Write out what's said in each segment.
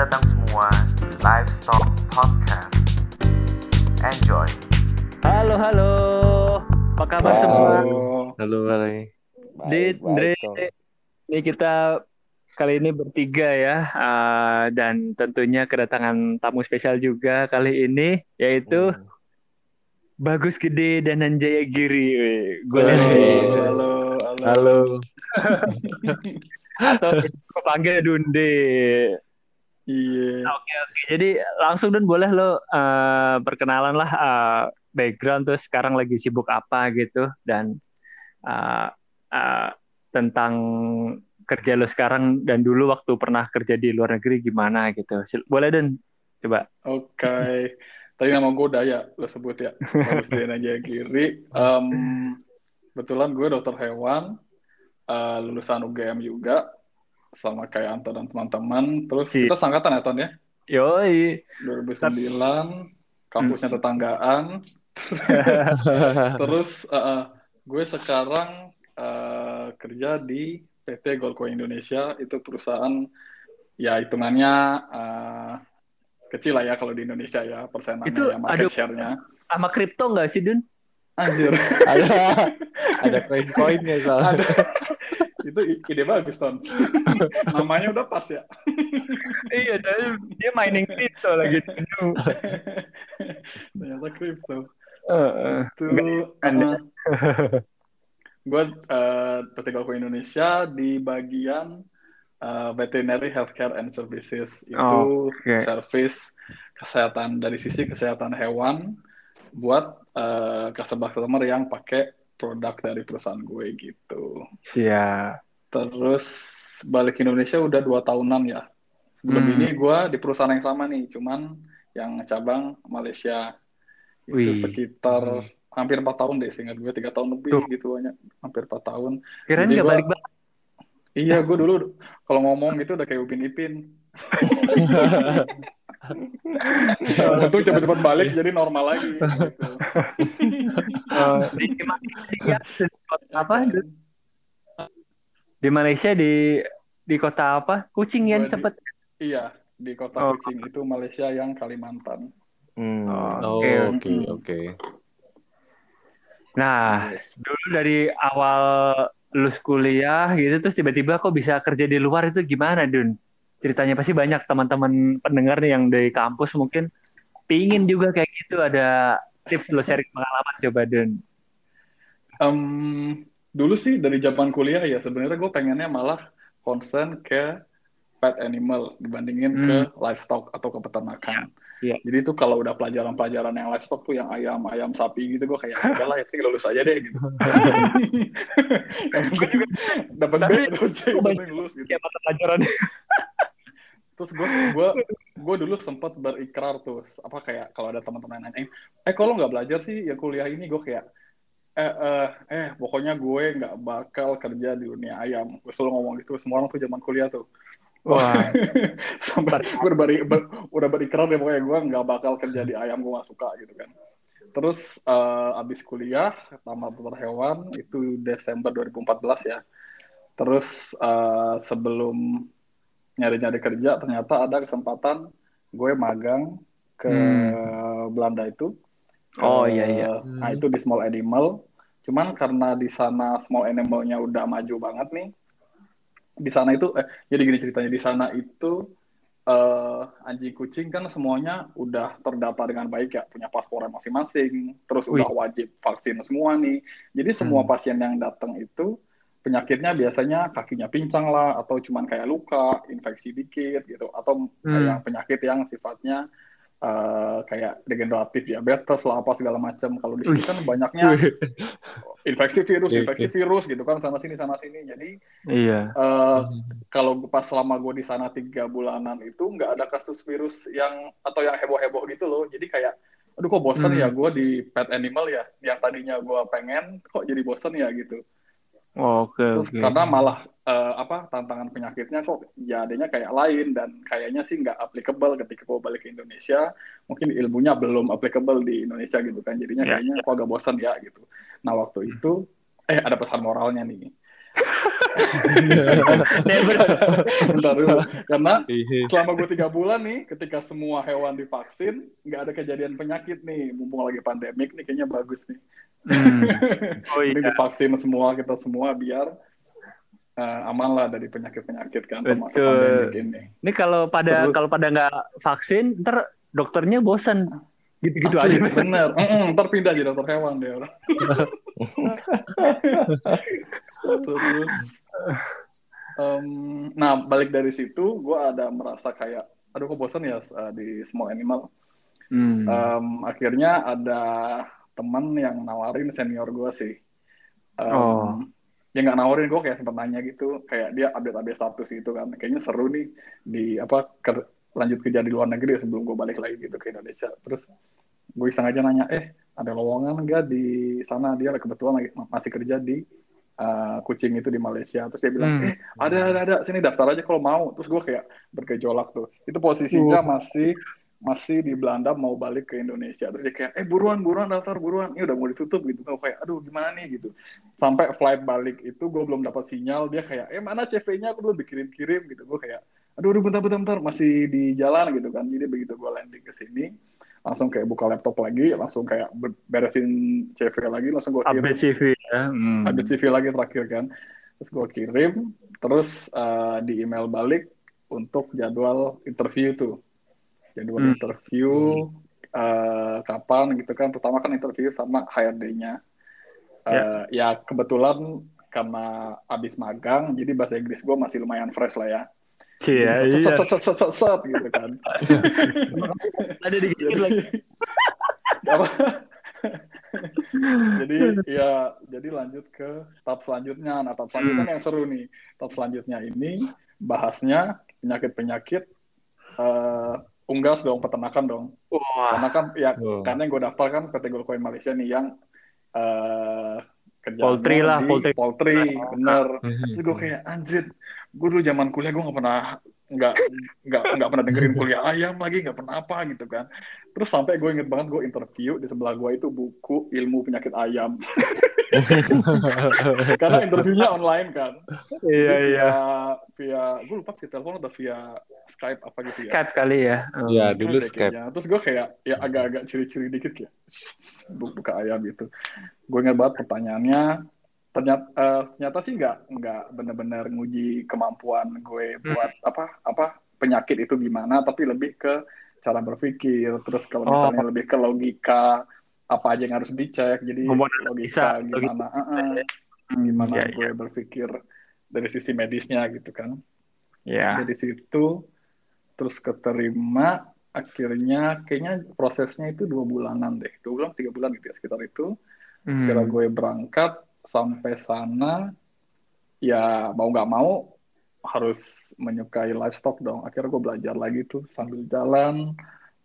datang semua di Livestock Podcast. Enjoy. Halo, halo. Apa kabar semua? Halo, Ray. Dit, Dre, ini kita kali ini bertiga ya, uh, dan tentunya kedatangan tamu spesial juga kali ini, yaitu Hmm. Bagus Gede dan Anjaya Giri. Gue Halo. halo, halo. Halo. atau panggil Dunde. Iya. Oke, oke. Jadi langsung Dun boleh lo uh, perkenalan lah uh, background terus sekarang lagi sibuk apa gitu dan uh, uh, tentang kerja lo sekarang dan dulu waktu pernah kerja di luar negeri gimana gitu. Boleh Dun? Coba. Oke. Tadi nama gue udah ya, lo sebut ya. Dena aja kiri. Em, kebetulan gue dokter hewan, eh, lulusan UGM juga, sama kayak Anton dan teman-teman. Terus Sip. kita sangkatan ya, Ton ya? Yoi. 2009, kampusnya tetanggaan. Terus eh, eh, gue sekarang eh, kerja di PT Golko Indonesia, itu perusahaan ya hitungannya eh, kecil lah ya kalau di Indonesia ya persenannya Itu ya market ada- share-nya. Sama kripto nggak sih Dun? Anjir, ada ada koin-koinnya soalnya. ada. Itu ide bagus, Ton. Namanya udah pas ya. iya, tapi dia mining kripto lagi. Ternyata crypto. Heeh. Itu Anda. gue uh, PT Golko Indonesia di bagian uh, veterinary healthcare and services itu Oke. service kesehatan dari sisi kesehatan hewan buat uh, customer-customer yang pakai produk dari perusahaan gue gitu. Siap. Terus balik ke Indonesia udah dua tahunan ya. Sebelum Hmm. ini gue di perusahaan yang sama nih, cuman yang cabang Malaysia itu Wih. sekitar hampir empat tahun deh, seingat gue tiga tahun lebih Tuh. gitu banyak, hampir empat tahun. Kirain Jadi nggak balik balik. Iya, gue dulu kalau ngomong gitu udah kayak Upin Ipin. Untung cepet-cepet balik jadi normal lagi. Gitu. Eh, di Malaysia di kota apa? Di Malaysia di di kota apa? Kucing yang cepet. Iya, di kota Oh. Kucing itu Malaysia yang Kalimantan. Hmm. Oh, oke, oke, oke. oke. Nah, Yes. dulu dari awal lulus kuliah gitu terus tiba-tiba kok bisa kerja di luar itu gimana, Dun? Ceritanya pasti banyak teman-teman pendengar nih yang dari kampus mungkin pingin juga kayak gitu ada tips lo sharing pengalaman coba, Dun. Em, dulu sih dari zaman kuliah ya sebenarnya gue pengennya malah concern ke pet animal dibandingin Hmm. ke livestock atau ke peternakan. Iya. Jadi itu kalau udah pelajaran-pelajaran yang livestock tuh yang ayam, ayam sapi gitu gue kayak "Ya udahlah ya lulus aja deh gitu. dapat B C penting lulus gitu. Mata pelajaran. Terus gue gue gue dulu sempat berikrar tuh apa kayak kalau ada teman-teman yang nanya, eh kalau nggak belajar sih ya kuliah ini gue kayak eh eh eh pokoknya gue nggak bakal kerja di dunia ayam. Gue selalu ngomong gitu semua orang tuh zaman kuliah tuh. Wah, Sampai gue udah, beri, ber- udah berikrar deh pokoknya gue nggak bakal kerja di ayam gue nggak suka gitu kan. Terus eh, abis kuliah tamat dokter hewan itu Desember 2014 ya. Terus eh, sebelum nyari-nyari kerja ternyata ada kesempatan gue magang ke Belanda itu. Oh, Eh, iya, iya. Nah itu di small animal. Cuman karena di sana small animalnya udah maju banget nih. Di sana itu eh, jadi gini ceritanya di sana itu eh, anjing kucing kan semuanya udah terdata dengan baik ya punya paspornya masing-masing. Terus Wih. udah wajib vaksin semua nih. Jadi semua Hmm. pasien yang datang itu penyakitnya biasanya kakinya pincang lah atau cuman kayak luka, infeksi dikit gitu atau Hmm. yang penyakit yang sifatnya eh, kayak degeneratif diabetes lah apa segala macam. Kalau di sini kan banyaknya infeksi virus, Oke, infeksi oke. virus gitu kan sana sini sana sini. Jadi iya. eh, kalau pas selama gue di sana tiga bulanan itu nggak ada kasus virus yang atau yang heboh-heboh gitu loh. Jadi kayak aduh kok bosen Hmm. ya gue di pet animal ya yang tadinya gue pengen kok jadi bosen ya gitu. Oke, Terus oke. karena malah eh, apa tantangan penyakitnya kok ya adanya kayak lain dan kayaknya sih nggak applicable ketika gue balik ke Indonesia. Mungkin ilmunya belum applicable di Indonesia gitu kan. Jadinya Ya, kayaknya kok agak bosan ya gitu. Nah waktu itu eh ada pesan moralnya nih. Bentar dulu. Karena Iya. selama gue tiga bulan nih, ketika semua hewan divaksin, nggak ada kejadian penyakit nih. Mumpung lagi pandemik nih, kayaknya bagus nih. Hmm. Oh Ini iya. divaksin semua kita semua biar eh, aman lah dari penyakit-penyakit kan termasuk Betul. pandemik ini. Ini kalau pada Terus- kalau pada nggak vaksin, ntar dokternya bosan. Gitu-gitu Asli, aja. bener. Mm-mm, ntar pindah jadi dokter hewan deh orang. Terus, em, nah balik dari situ, gue ada merasa kayak, aduh kok bosan ya uh, di small animal. Hmm. Em, akhirnya ada teman yang nawarin senior gue sih. Em, Oh. Ya nggak nawarin gue kayak sempat nanya gitu, kayak dia update-update status gitu kan. Kayaknya seru nih di apa ker- lanjut kerja di luar negeri sebelum gue balik lagi gitu ke Indonesia. Terus gue iseng aja nanya, eh ada lowongan nggak di sana? Dia kebetulan lagi masih kerja di uh, Kucing itu di Malaysia. Terus dia bilang, Hmm. eh ada ada ada sini daftar aja kalau mau. Terus gue kayak bergejolak tuh. Itu posisinya masih masih di Belanda mau balik ke Indonesia. Terus dia kayak, eh buruan buruan daftar buruan. Ini udah mau ditutup gitu. Gue kayak, aduh gimana nih gitu. Sampai flight balik itu gue belum dapat sinyal. Dia kayak, eh mana CV-nya? Aku belum dikirim-kirim gitu. Gue kayak, aduh aduh bentar bentar bentar masih di jalan gitu kan. Jadi begitu gue landing ke sini, langsung kayak buka laptop lagi, langsung kayak ber- beresin CV lagi, langsung gue kirim Update CV ya. Hmm. update CV lagi terakhir kan terus gue kirim terus uh, di email balik untuk jadwal interview tuh jadwal Hmm. interview uh, kapan gitu kan pertama kan interview sama HRD-nya Uh, ya kebetulan karena abis magang jadi bahasa Inggris gue masih lumayan fresh lah ya Iya, iya. set, set, set, set, set, gitu kan Ada dikit lagi. apa jadi ya jadi lanjut ke tahap selanjutnya nah tahap selanjutnya Hmm. yang seru nih tahap selanjutnya ini bahasnya penyakit penyakit unggas dong peternakan dong Wah. karena kan ya Oh. karena yang gue daftar kan PT Goldcoin Malaysia nih yang eh kerjanya Poultry lah, di poultry. poultry bener Hmm. Terus gue kayak anjir, gue dulu zaman kuliah gue nggak pernah nggak nggak nggak pernah dengerin kuliah ayam lagi nggak pernah apa gitu kan. Terus sampai gue inget banget gue interview di sebelah gue itu buku ilmu penyakit ayam. Karena interviewnya online kan. Iya, iya. Via, via gue lupa via telepon atau via Skype apa gitu ya. Skype kali ya. Hmm. Ya, Skype dulu Skype. kayaknya. Terus gue kayak ya agak-agak ciri-ciri dikit ya. Bu- Buka ayam gitu. Gue ingat banget pertanyaannya. Ternyata, eh, ternyata sih nggak nggak benar-benar nguji kemampuan gue buat apa apa penyakit itu gimana, tapi lebih ke cara berpikir. Terus kalau Oh. misalnya lebih ke logika apa aja yang harus dicek. Jadi Ngomong logika bisa, gimana, eh, eh, Hmm, gimana iya. gue berpikir dari sisi medisnya gitu kan Iya. dari situ terus keterima akhirnya kayaknya prosesnya itu dua bulanan deh dua bulan tiga bulan gitu ya sekitar itu Hmm. kira gue berangkat sampai sana ya mau nggak mau harus menyukai livestock dong. Akhirnya gue belajar lagi tuh sambil jalan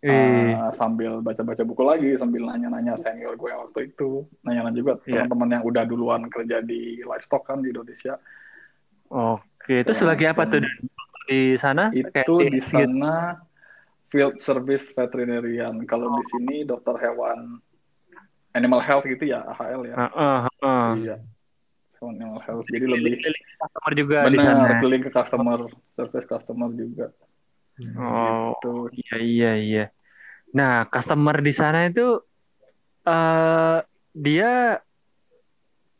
uh, sambil baca-baca buku lagi sambil nanya-nanya senior gue yang waktu itu. Nanya-nanya juga Iya. teman-teman yang udah duluan kerja di livestock kan di Indonesia. Oke, itu sebagai apa tuh? Di sana? Kayak itu di gitu. sana field service veterinarian. Kalau di sini dokter hewan animal health gitu ya AHL ya Heeh, heeh. iya hewan animal health jadi lebih Customer juga di sana. benar keliling ke customer service customer juga Oh, tuh iya iya iya. Nah, customer di sana itu eh dia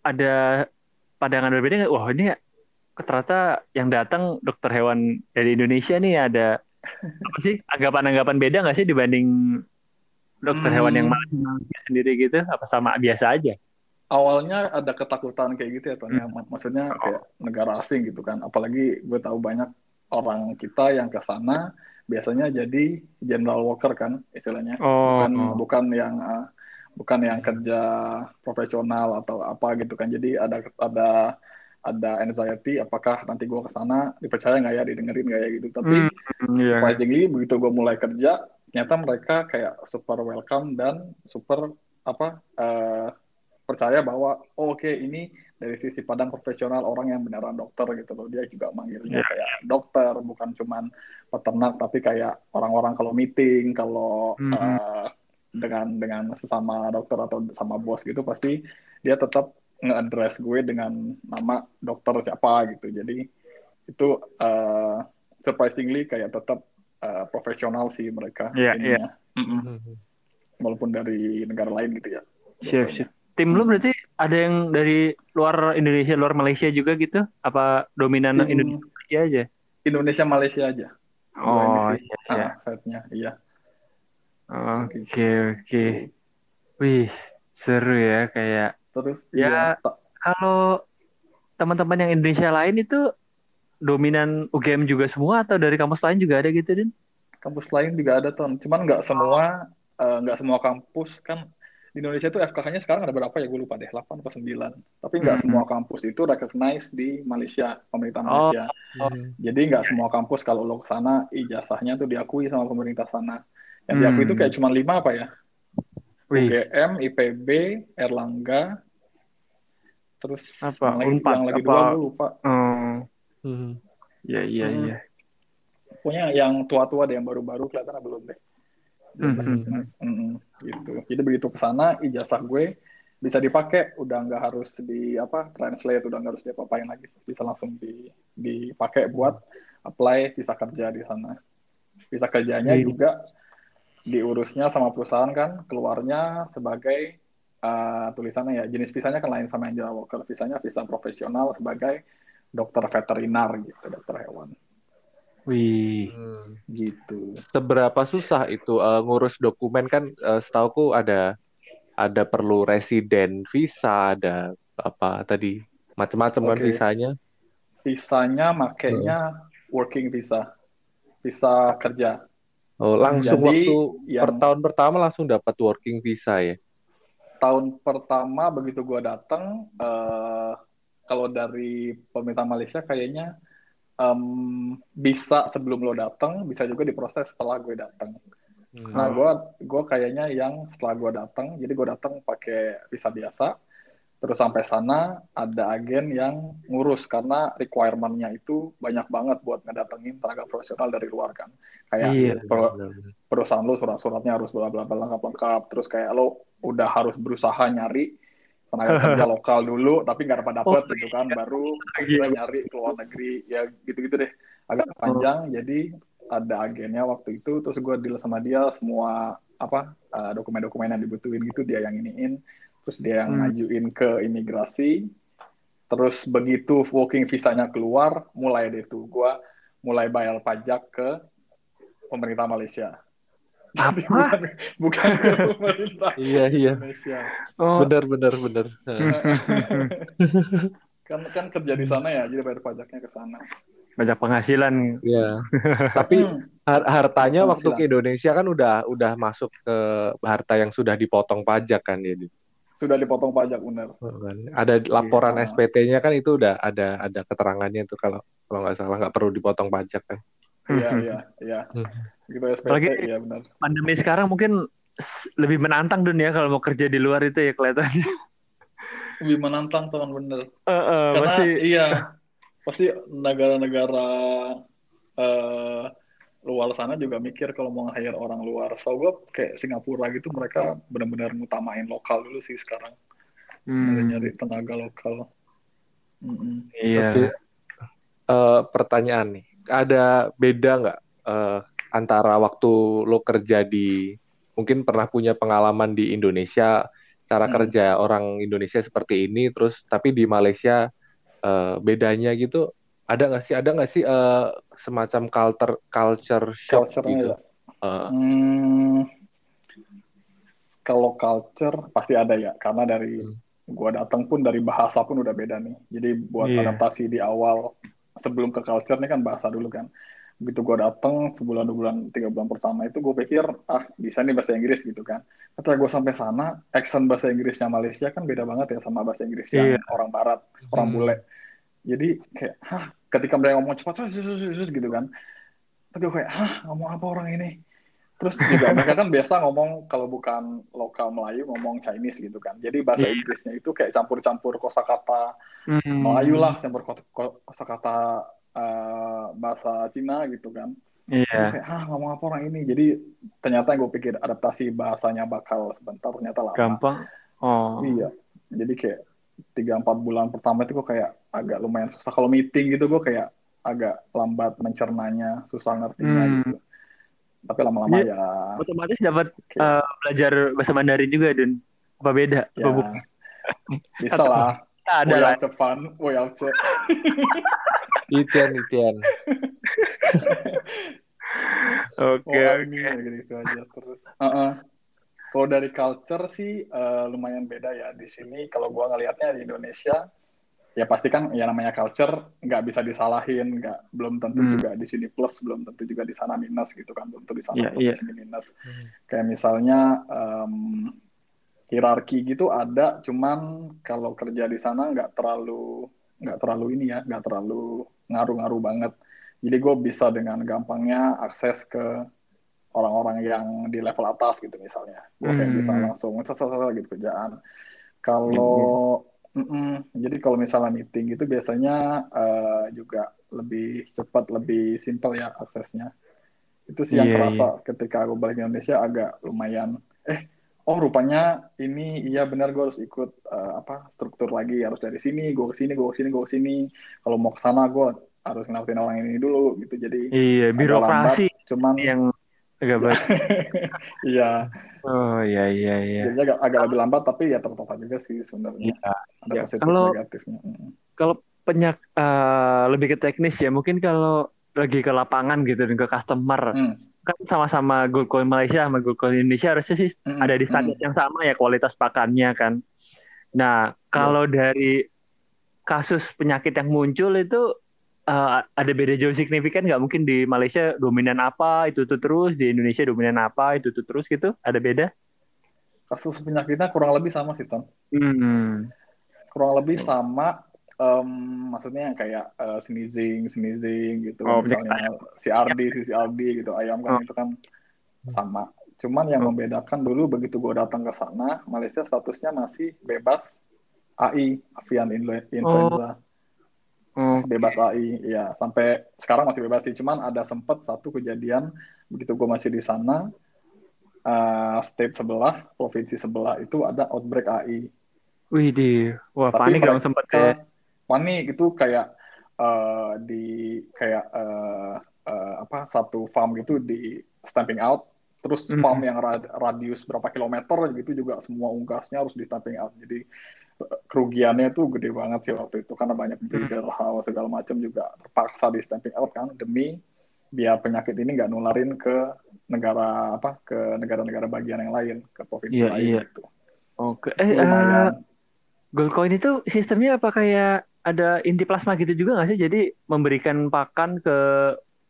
ada pandangan berbeda nggak? Wah, ini ternyata yang datang dokter hewan dari Indonesia nih ada apa sih anggapan-anggapan beda nggak sih dibanding dokter Hmm. hewan yang Malaysia sendiri gitu? Apa sama biasa aja? awalnya ada ketakutan kayak gitu ya Tony Hmm. Mak- maksudnya kayak negara asing gitu kan apalagi gue tahu banyak orang kita yang ke sana biasanya jadi general worker kan istilahnya Oh, bukan bukan yang uh, bukan yang kerja profesional atau apa gitu kan jadi ada ada ada anxiety apakah nanti gue ke sana dipercaya nggak ya didengerin nggak ya gitu tapi Hmm, iya. surprisingly begitu gue mulai kerja ternyata mereka kayak super welcome dan super apa eh, percaya bahwa oh, oke ini dari sisi padang profesional orang yang beneran dokter gitu loh dia juga manggilnya Iya. kayak dokter bukan cuman peternak tapi kayak orang-orang kalau meeting kalau Mhm. eh, dengan dengan sesama dokter atau sama bos gitu pasti dia tetap nge-address gue dengan nama dokter siapa gitu. Jadi itu uh, surprisingly kayak tetap uh, profesional sih mereka. Iya, ininya. Mm-mm. Hmm. Walaupun dari negara lain gitu ya. Siap, siap. Tim lu berarti ada yang dari luar Indonesia, luar Malaysia juga gitu? Apa dominan Tim- Indonesia aja? Indonesia Malaysia aja. Oh, iya, iya. Ah, iya. Oke, oke. Wih, seru ya kayak Terus Ya. iya, kalau teman-teman yang Indonesia lain itu dominan UGM juga semua atau dari kampus lain juga ada gitu, Din? kampus lain juga ada ton. Cuman nggak semua eh, nggak semua kampus kan di Indonesia itu FKH-nya sekarang ada berapa ya? Gue lupa deh, 8 atau 9. Tapi nggak Hmm. semua kampus itu recognize di Malaysia, pemerintah Oh. Malaysia. Jadi nggak semua kampus kalau lo ke sana ijazahnya tuh diakui sama pemerintah sana. Yang diakui Hmm. itu kayak cuma lima apa ya? Wih, UGM, IPB, Erlangga, terus Apa? yang lagi, Unpad, yang lagi apa? dua gue lupa. oh, Hmm. iya iya Hmm. iya. Pokoknya yang tua-tua deh, yang baru-baru kelihatan belum deh. Hmm. recognize. Mm-mm, gitu. Jadi begitu ke sana, ijazah gue bisa dipakai, udah nggak harus di apa translate, udah nggak harus diapa-apain lagi, bisa langsung di, dipakai buat apply, bisa kerja di sana. Bisa kerjanya Iya. juga diurusnya sama perusahaan kan, keluarnya sebagai uh, tulisannya ya jenis visanya kan lain sama yang Jawa Walker, visanya visa profesional sebagai dokter veterinar gitu, dokter hewan Wih, Hmm. gitu. Seberapa susah itu eh, ngurus dokumen kan eh, setauku ada ada perlu residen visa, ada apa tadi macam-macam kan Oke. visanya. Visanya makainya working visa, visa kerja. Oh, langsung Jadi, waktu yang- per tahun pertama langsung dapat working visa ya. Tahun pertama begitu gua datang, eh, kalau dari pemerintah Malaysia kayaknya em, bisa sebelum lo datang, bisa juga diproses setelah gue datang. Hmm. Nah, gua gua kayaknya yang setelah gua datang, jadi gua datang pakai visa biasa, terus sampai sana ada agen yang ngurus karena requirement-nya itu banyak banget buat ngedatengin tenaga profesional dari luar kan. Kayak Iya. Benar-benar. perusahaan lo surat-suratnya harus bla bla bla lengkap lengkap, terus kayak lo udah harus berusaha nyari tenaga kerja lokal dulu, tapi nggak dapat dapet Oh, gitu kan, baru akhirnya nyari ke luar negeri, ya gitu-gitu deh, agak panjang, jadi ada agennya waktu itu, terus gue deal sama dia semua apa uh, dokumen-dokumen yang dibutuhin gitu dia yang iniin, terus dia yang Hmm. ngajuin ke imigrasi, terus begitu working visanya keluar, mulai deh tuh gue mulai bayar pajak ke pemerintah Malaysia. Jadi bukan, bukan ke pemerintah Iya iya. Indonesia. oh, Benar benar benar. kan kan kerja di sana ya, jadi bayar pajaknya ke sana. banyak penghasilan. Iya. Tapi Hmm. har- hartanya waktu ke Indonesia kan udah udah masuk ke harta yang sudah dipotong pajak kan ya. Di- Sudah dipotong pajak benar. kan. Ada laporan Iya. SPT-nya kan itu udah ada ada keterangannya itu kalau kalau nggak salah nggak perlu dipotong pajak kan. Iya, iya, iya. Hmm. Gitu SPT, Apalagi- iya benar. Pandemi sekarang mungkin lebih menantang dunia kalau mau kerja di luar itu ya kelihatannya. Lebih menantang teman bener. Eh, eh, Karena masih iya, pasti negara-negara eh, luar sana juga mikir kalau mau hire orang luar. So gue kayak Singapura gitu mereka benar-benar ngutamain lokal dulu sih sekarang. Hmm, Nyari tenaga lokal. Mm-mm. iya. Oke. Eh, pertanyaan nih, ada beda nggak eh, antara waktu lo kerja di mungkin pernah punya pengalaman di Indonesia cara Hmm. kerja orang Indonesia seperti ini, terus tapi di Malaysia eh, bedanya gitu ada nggak sih ada nggak sih eh, semacam culture culture shock Culture-nya gitu? ya. Eh, Hmm, kalau culture pasti ada ya, karena dari Hmm. gua datang pun dari bahasa pun udah beda nih. Jadi buat Iya. adaptasi di awal sebelum ke culture nih kan bahasa dulu kan. Begitu gua datang sebulan dua bulan tiga bulan pertama itu gue pikir ah bisa nih bahasa Inggris gitu kan. Ketika gue sampai sana, accent bahasa Inggrisnya Malaysia kan beda banget ya sama bahasa Inggris yang Iya. orang Barat, orang Hmm. bule. Jadi kayak hah ketika mereka ngomong cepat sus, sus, sus, sus, gitu kan. Tapi gue kayak hah ngomong apa orang ini? Terus juga mereka kan biasa ngomong kalau bukan lokal Melayu ngomong Chinese gitu kan. Jadi bahasa Iya. Inggrisnya itu kayak campur-campur kosakata Hmm. Melayu lah, campur ko- ko- kosakata eh, bahasa Cina gitu kan. Iya. kayak, ah ngomong apa orang ini? Jadi ternyata yang gue pikir adaptasi bahasanya bakal sebentar, ternyata lama. Gampang. Oh. Iya. Jadi kayak tiga empat bulan pertama itu gue kayak agak lumayan susah kalau meeting gitu gue kayak agak lambat mencernanya susah ngertinya Hmm. gitu tapi lama-lama Iya. ya Otomatis dapat Oke. eh, belajar bahasa Mandarin juga dan apa beda? ya Apa bukan? bisa lah Ada lah. Cepan Woyao Ce Itian, Itian. Oke, Oh, oke. ini ya gitu aja terus. Heeh. Kalau dari culture sih eh, lumayan beda ya di sini. Kalau gua ngelihatnya di Indonesia, ya pasti kan ya namanya culture nggak bisa disalahin, nggak belum tentu Hmm. juga di sini plus, belum tentu juga di sana minus gitu kan, belum tentu di sana Iya, plus, iya. di sini minus. Kayak misalnya em, hierarki gitu ada, cuman kalau kerja di sana nggak terlalu nggak terlalu ini ya, nggak terlalu ngaruh-ngaruh banget. Jadi gue bisa dengan gampangnya akses ke orang-orang yang di level atas gitu misalnya. Gue kayak Hmm. bisa langsung gitu kerjaan. Kalau mm-mm, jadi kalau misalnya meeting itu biasanya eh, juga lebih cepat, lebih simpel ya aksesnya. Itu sih yang Iya, kerasa ketika gue balik ke Indonesia agak lumayan. Eh, oh rupanya ini iya benar gue harus ikut eh, apa struktur lagi harus dari sini, gue ke sini, gue ke sini, gue ke sini. Kalau mau ke sana gue harus ngelakuin orang ini dulu gitu. Jadi Iya, agak birokrasi lambat, cuman yang agak baik. iya Oh iya iya iya. jadinya agak, agak lebih lambat tapi ya tetap juga sih sebenarnya Iya. ada Ya, positif kalau- negatifnya Mm. Kalau penyak eh, lebih ke teknis ya, mungkin kalau lagi ke lapangan gitu dan ke customer Hmm. kan sama-sama Gold Coin Malaysia sama Gold Coin Indonesia harusnya sih Mm-mm. ada di standar yang sama ya kualitas pakannya kan. Nah, kalau dari kasus penyakit yang muncul itu eh, ada beda jauh signifikan nggak? Mungkin di Malaysia dominan apa itu tuh terus, di Indonesia dominan apa itu tuh terus gitu? Ada beda? kasus penyakitnya kurang lebih sama sih Ton Hmm. kurang lebih sama em, maksudnya yang kayak eh, sneezing sneezing gitu Oh, misalnya si Ardi si si Ardi gitu ayam kan Oh. itu kan sama cuman yang Oh. membedakan dulu begitu gue datang ke sana Malaysia statusnya masih bebas AI avian influ- influenza Oh, bebas AI ya sampai sekarang masih bebas sih cuman ada sempat satu kejadian begitu gue masih di sana eh, state sebelah provinsi sebelah itu ada outbreak AI wih di, wah Tapi panik dong sempat ya. panik itu kayak eh, di kayak eh, eh, apa satu farm gitu di stamping out terus Mhm. farm yang rad- radius berapa kilometer gitu juga semua unggasnya harus di stamping out jadi kerugiannya tuh gede banget sih waktu itu karena banyak breeder house segala macam juga terpaksa di stamping out kan demi biar penyakit ini nggak nularin ke negara apa ke negara-negara bagian yang lain ke provinsi Iya, lain iya. gitu. Oke, eh, eh, lumayan Gold Coin itu sistemnya apa kayak ada inti plasma gitu juga nggak sih? Jadi memberikan pakan ke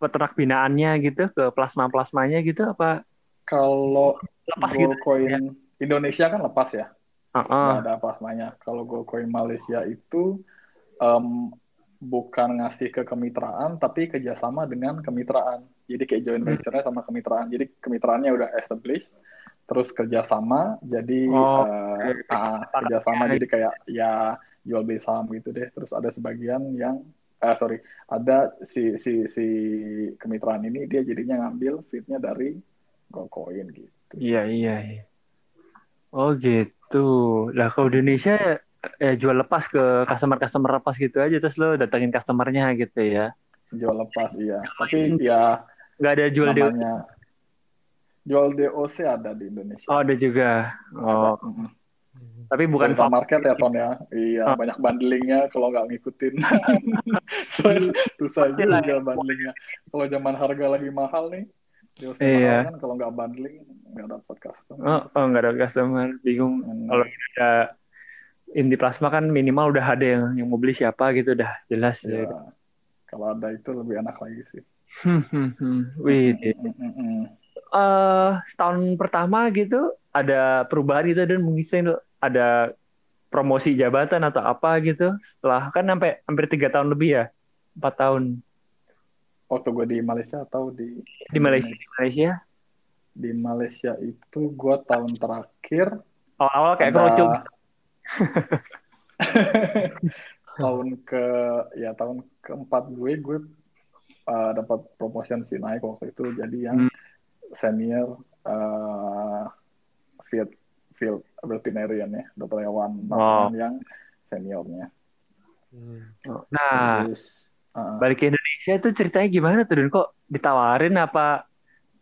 peternak binaannya gitu, ke plasma-plasmanya gitu apa kalau lepas gitu? coin Indonesia kan lepas ya Heeh. nggak ada plasmanya. Kalau gold coin Malaysia itu em, bukan ngasih ke kemitraan, tapi kerjasama dengan kemitraan. Jadi kayak joint Hmm. venture-nya sama kemitraan. Jadi kemitraannya udah established, terus kerjasama. Jadi Oh, oke. ah, kerjasama. Jadi kayak ya jual beli saham gitu deh. Terus ada sebagian yang eh sorry, ada si si si kemitraan ini dia jadinya ngambil feednya dari gold coin gitu. Iya, iya, iya. Oh gitu. Lah kalau Indonesia eh, jual lepas ke customer-customer lepas gitu aja terus lo datengin customernya gitu ya. Jual lepas iya. Tapi ya Nggak ada jual di namanya jual DOC ada di Indonesia. Oh, ada juga. Oh, Ada. Mm-mm. tapi bukan farm. market ya Ton ya. Iya, Ah. banyak bundlingnya kalau nggak ngikutin. Susah Pastilah juga bundlingnya. Kalau zaman harga lagi mahal nih, DOC Iya. kan kalau nggak bundling nggak dapat customer. Oh, oh nggak ada customer, bingung. Hmm. Kalau ada inti plasma kan minimal udah ada yang yang mau beli siapa gitu udah jelas. Iya. ya. Kalau ada itu lebih enak lagi sih. Hmm, hmm, hmm. Wih, eh Mm-mm. setahun pertama gitu ada perubahan gitu dan mungkin ada promosi jabatan atau apa gitu setelah kan sampai hampir tiga tahun lebih ya empat tahun Waktu gue di Malaysia atau di di Malaysia di Malaysia Di Malaysia itu gue tahun terakhir awal-awal kayak ada- kerucut tahun ke ya tahun keempat gue gue uh, dapat promotion sih naik waktu itu jadi yang Hmm. senior uh, field field veterinarian ya dokter hewan Wow. yang seniornya. Nah, Terus uh, balik ke Indonesia itu ceritanya gimana tuh Dun? Kok ditawarin apa?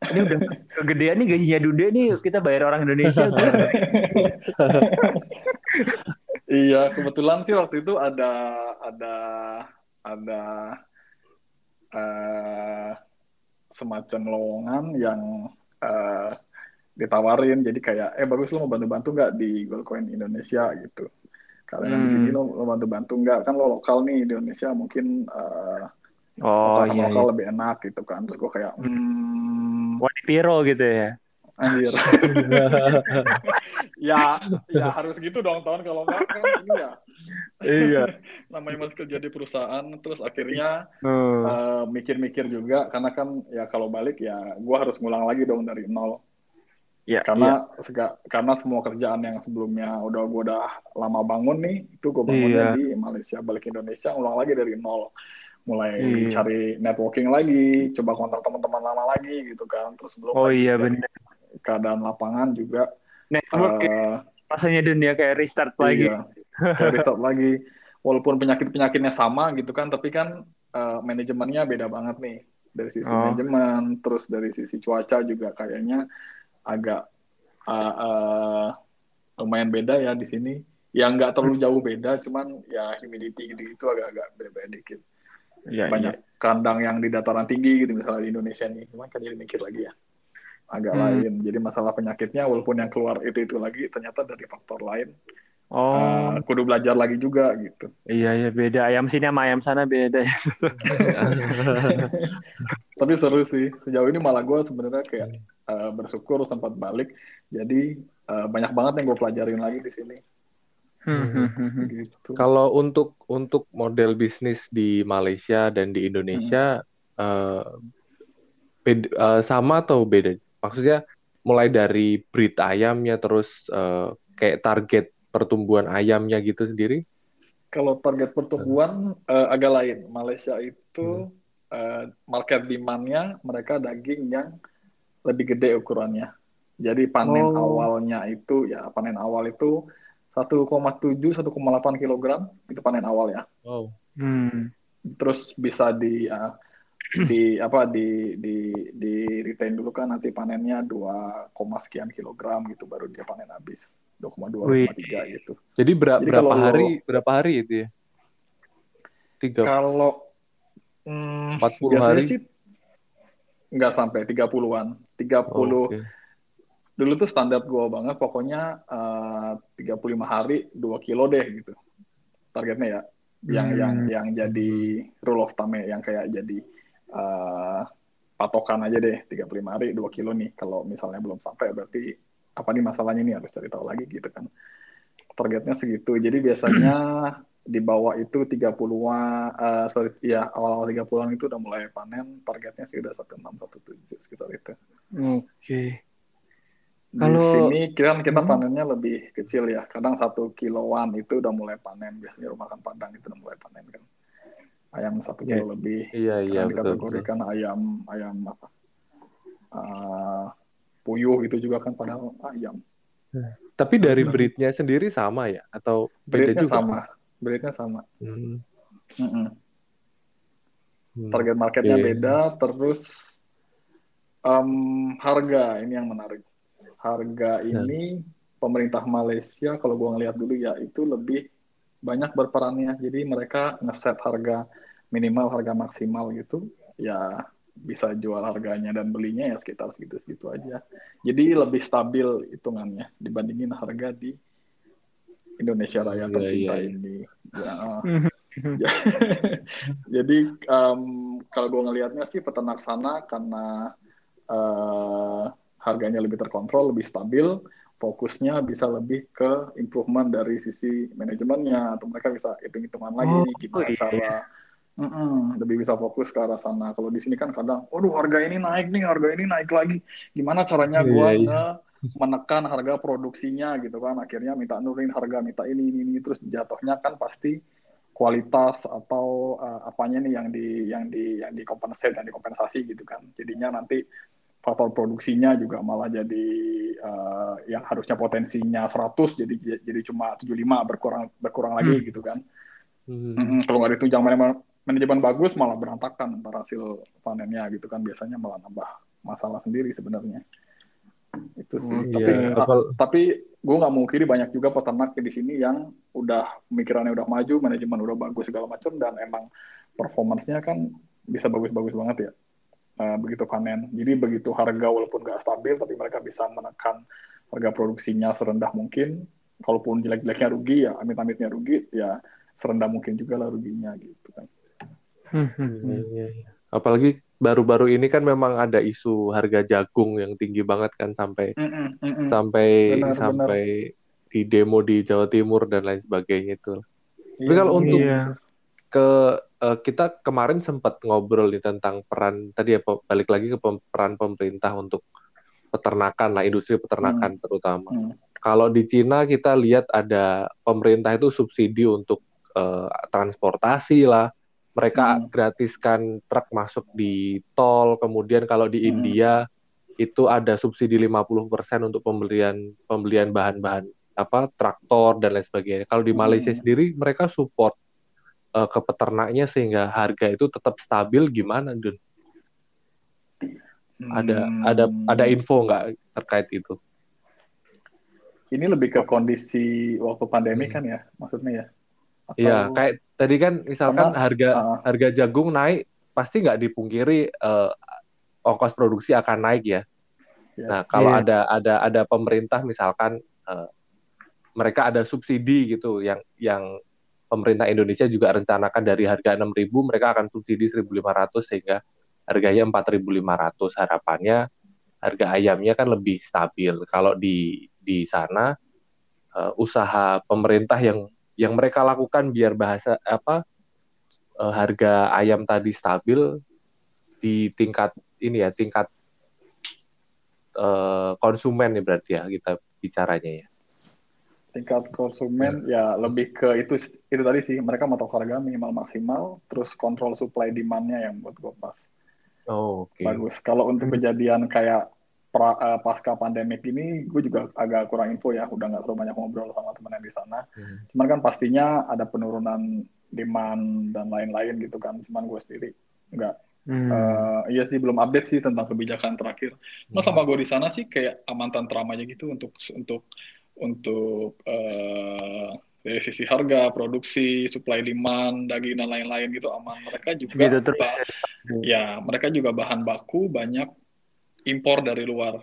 Ini udah kegedean nih gajinya Dunde nih kita bayar orang Indonesia. Iya, kebetulan sih waktu itu ada ada ada eh, semacam lowongan yang eh, ditawarin. Jadi kayak, eh bagus lo mau bantu-bantu nggak di Goldcoin Indonesia gitu. Kalau yang Hmm. begini lo, lo bantu-bantu nggak? Kan lo lokal nih di Indonesia mungkin eh, Oh operan iya, lokal iya. lebih enak gitu kan. Terus gue kayak, hmm, Wadi Piro gitu ya. anjir. ya, ya harus gitu dong tahun kalau nggak kan ini ya. Iya. namanya masih kerja di perusahaan terus akhirnya Hmm. eh, mikir-mikir juga karena kan ya kalau balik ya gua harus ngulang lagi dong dari nol Ya, karena sega- karena semua kerjaan yang sebelumnya udah gua udah lama bangun nih itu gua bangunnya Iya. di Malaysia balik Indonesia ngulang lagi dari nol mulai Iya. cari networking lagi coba kontak teman-teman lama lagi gitu kan terus belum Oh iya benar. keadaan lapangan juga Network ya, eh, rasanya Dun ya kayak restart lagi. Iya, kayak restart lagi. Walaupun penyakit-penyakitnya sama gitu kan, tapi kan eh, manajemennya beda banget nih. Dari sisi Oh. manajemen, terus dari sisi cuaca juga kayaknya agak eh, eh, lumayan beda ya di sini. Ya nggak terlalu jauh beda, cuman ya humidity gitu itu agak-agak beda-beda dikit. Iya, Banyak kandang yang di dataran tinggi gitu misalnya di Indonesia nih, cuman kan jadi mikir lagi ya agak Hmm. lain. Jadi masalah penyakitnya walaupun yang keluar itu itu lagi ternyata dari faktor lain Oh, Eh, kudu belajar lagi juga gitu. iya iya beda. Ayam sini sama ayam sana beda. ya. Tapi seru sih. Sejauh ini malah gue sebenarnya kayak eh, bersyukur sempat balik. Jadi eh, banyak banget yang gue pelajarin lagi di sini. Hmm. Gitu. Kalau untuk untuk model bisnis di Malaysia dan di Indonesia eh, bed- eh, sama atau beda? Maksudnya mulai dari breed ayamnya terus eh, kayak target pertumbuhan ayamnya gitu sendiri? Kalau target pertumbuhan eh, agak lain. Malaysia itu eh, market demand-nya mereka daging yang lebih gede ukurannya. Jadi panen Oh. awalnya itu ya panen awal itu 1,7 1,8 kilogram itu panen awal ya. Wow. Hmm. terus bisa di uh, di apa di di di retain dulu kan nanti panennya 2, sekian kilogram gitu baru dia panen habis 2,2 Wih. 2,3 gitu. Jadi bera- Jadi berapa lo- hari berapa hari itu ya? Tiga, Kalau hmm, 40 biasanya hari? sih nggak sampai 30-an. 30 Oh, oke. dulu tuh standar gua banget pokoknya uh, 35 hari 2 kilo deh gitu. Targetnya ya. Yang Hmm. yang yang jadi rule of thumb yang kayak jadi uh, patokan aja deh 35 hari 2 kilo nih. Kalau misalnya belum sampai berarti apa nih masalahnya nih harus cari tahu lagi gitu kan. Targetnya segitu. Jadi biasanya di bawah itu 30-an uh, sorry ya awal-awal 30-an itu udah mulai panen. Targetnya sih udah 16 17 sekitar itu. Oke. Di Kalau- sini kan kita Hmm. panennya lebih kecil ya. Kadang satu kiloan itu udah mulai panen. Biasanya rumah makan Padang itu udah mulai panen kan. Ayam satu kilo lebih. Iya, iya, Kadang betul, betul. ayam ayam apa? Uh, puyuh itu juga kan padahal ayam. Tapi dari breednya sendiri sama ya? Atau beda Breednya juga? sama. Breednya sama. Hmm. Hmm. Target marketnya Oke. beda. Terus em, harga ini yang menarik. Harga ini pemerintah Malaysia kalau gua ngelihat dulu ya itu lebih banyak berperannya. Jadi mereka ngeset harga minimal, harga maksimal gitu. Ya bisa jual harganya dan belinya ya sekitar segitu-segitu aja. Jadi lebih stabil hitungannya dibandingin harga di Indonesia Raya Iya, tercinta iya, iya. ini. Ya, Jadi em, kalau gue ngelihatnya sih peternak sana karena eh, harganya lebih terkontrol, lebih stabil, fokusnya bisa lebih ke improvement dari sisi manajemennya atau mereka bisa hitung-hitungan lagi Oh, nih gimana iya. cara Mm-mm, lebih bisa fokus ke arah sana. Kalau di sini kan kadang, waduh harga ini naik nih, harga ini naik lagi. Gimana caranya Iya, gue iya. nge- menekan harga produksinya gitu kan? Akhirnya minta nurunin harga, minta ini ini ini terus jatuhnya kan pasti kualitas atau uh, apanya nih yang di yang di yang dikompensasi yang dikompensasi gitu kan. Jadinya nanti faktor produksinya juga malah jadi uh, yang harusnya potensinya 100 jadi jadi cuma 75 berkurang berkurang lagi Hmm. gitu kan. Hmm. Mm-mm, kalau nggak ditunjang manajemen, manajemen bagus malah berantakan ntar hasil panennya gitu kan biasanya malah nambah masalah sendiri sebenarnya. Itu sih. Hmm, tapi Iya, apal- tapi gue nggak mau kiri banyak juga peternak di sini yang udah pemikirannya udah maju, manajemen udah bagus segala macam dan emang performancenya kan bisa bagus-bagus banget ya. eh, begitu panen. Jadi begitu harga walaupun nggak stabil, tapi mereka bisa menekan harga produksinya serendah mungkin. Kalaupun jelek-jeleknya rugi ya, amit-amitnya rugi ya serendah mungkin juga lah ruginya gitu kan. Hmm, hmm, Iya, hmm. Apalagi baru-baru ini kan memang ada isu harga jagung yang tinggi banget kan sampai Mm-mm, mm-mm. sampai Benar, sampai di demo di Jawa Timur dan lain sebagainya itu. Tapi Iya, kalau untuk Iya. ke eh, kita kemarin sempat ngobrol nih tentang peran tadi ya balik lagi ke pem- peran pemerintah untuk peternakan lah industri peternakan terutama. Hmm. Kalau di Cina kita lihat ada pemerintah itu subsidi untuk eh, transportasi lah. Mereka Hmm. gratiskan truk masuk di tol. Kemudian kalau di Hmm. India itu ada subsidi 50% untuk pembelian pembelian bahan-bahan apa traktor dan lain sebagainya. Kalau di Hmm. Malaysia sendiri mereka support eh, ke peternaknya sehingga harga itu tetap stabil gimana, Dun? Ada ada Hmm. ada info nggak terkait itu? Ini lebih ke kondisi waktu pandemi Hmm. kan ya, maksudnya ya? Atau- Iya, kayak tadi kan misalkan Karena- harga Ah. harga jagung naik, pasti nggak dipungkiri eh, ongkos produksi akan naik ya. Yes. Nah, kalau Iya. ada ada ada pemerintah misalkan eh, mereka ada subsidi gitu yang yang pemerintah Indonesia juga rencanakan dari harga 6.000 mereka akan subsidi 1.500 sehingga harganya 4.500. Harapannya harga ayamnya kan lebih stabil. Kalau di di sana eh, usaha pemerintah yang yang mereka lakukan biar bahasa apa eh, harga ayam tadi stabil di tingkat ini ya tingkat eh, konsumen nih berarti ya kita bicaranya ya. tingkat konsumen ya lebih ke itu itu tadi sih mereka mau tahu harga minimal maksimal terus kontrol supply demand-nya yang buat gue pas Oh, oke. bagus kalau untuk kejadian kayak pra, eh, pasca pandemik ini gue juga agak kurang info ya udah nggak terlalu banyak ngobrol sama teman yang di sana Hmm. cuman kan pastinya ada penurunan demand dan lain-lain gitu kan cuman gue sendiri nggak Hmm. eh, iya sih belum update sih tentang kebijakan terakhir Nah, Hmm. sama gue di sana sih kayak aman tentram aja gitu untuk untuk untuk eh, dari sisi harga, produksi, supply demand, daging dan lain-lain gitu aman. Mereka juga Gitu terus ba- ya mereka juga bahan baku banyak impor dari luar.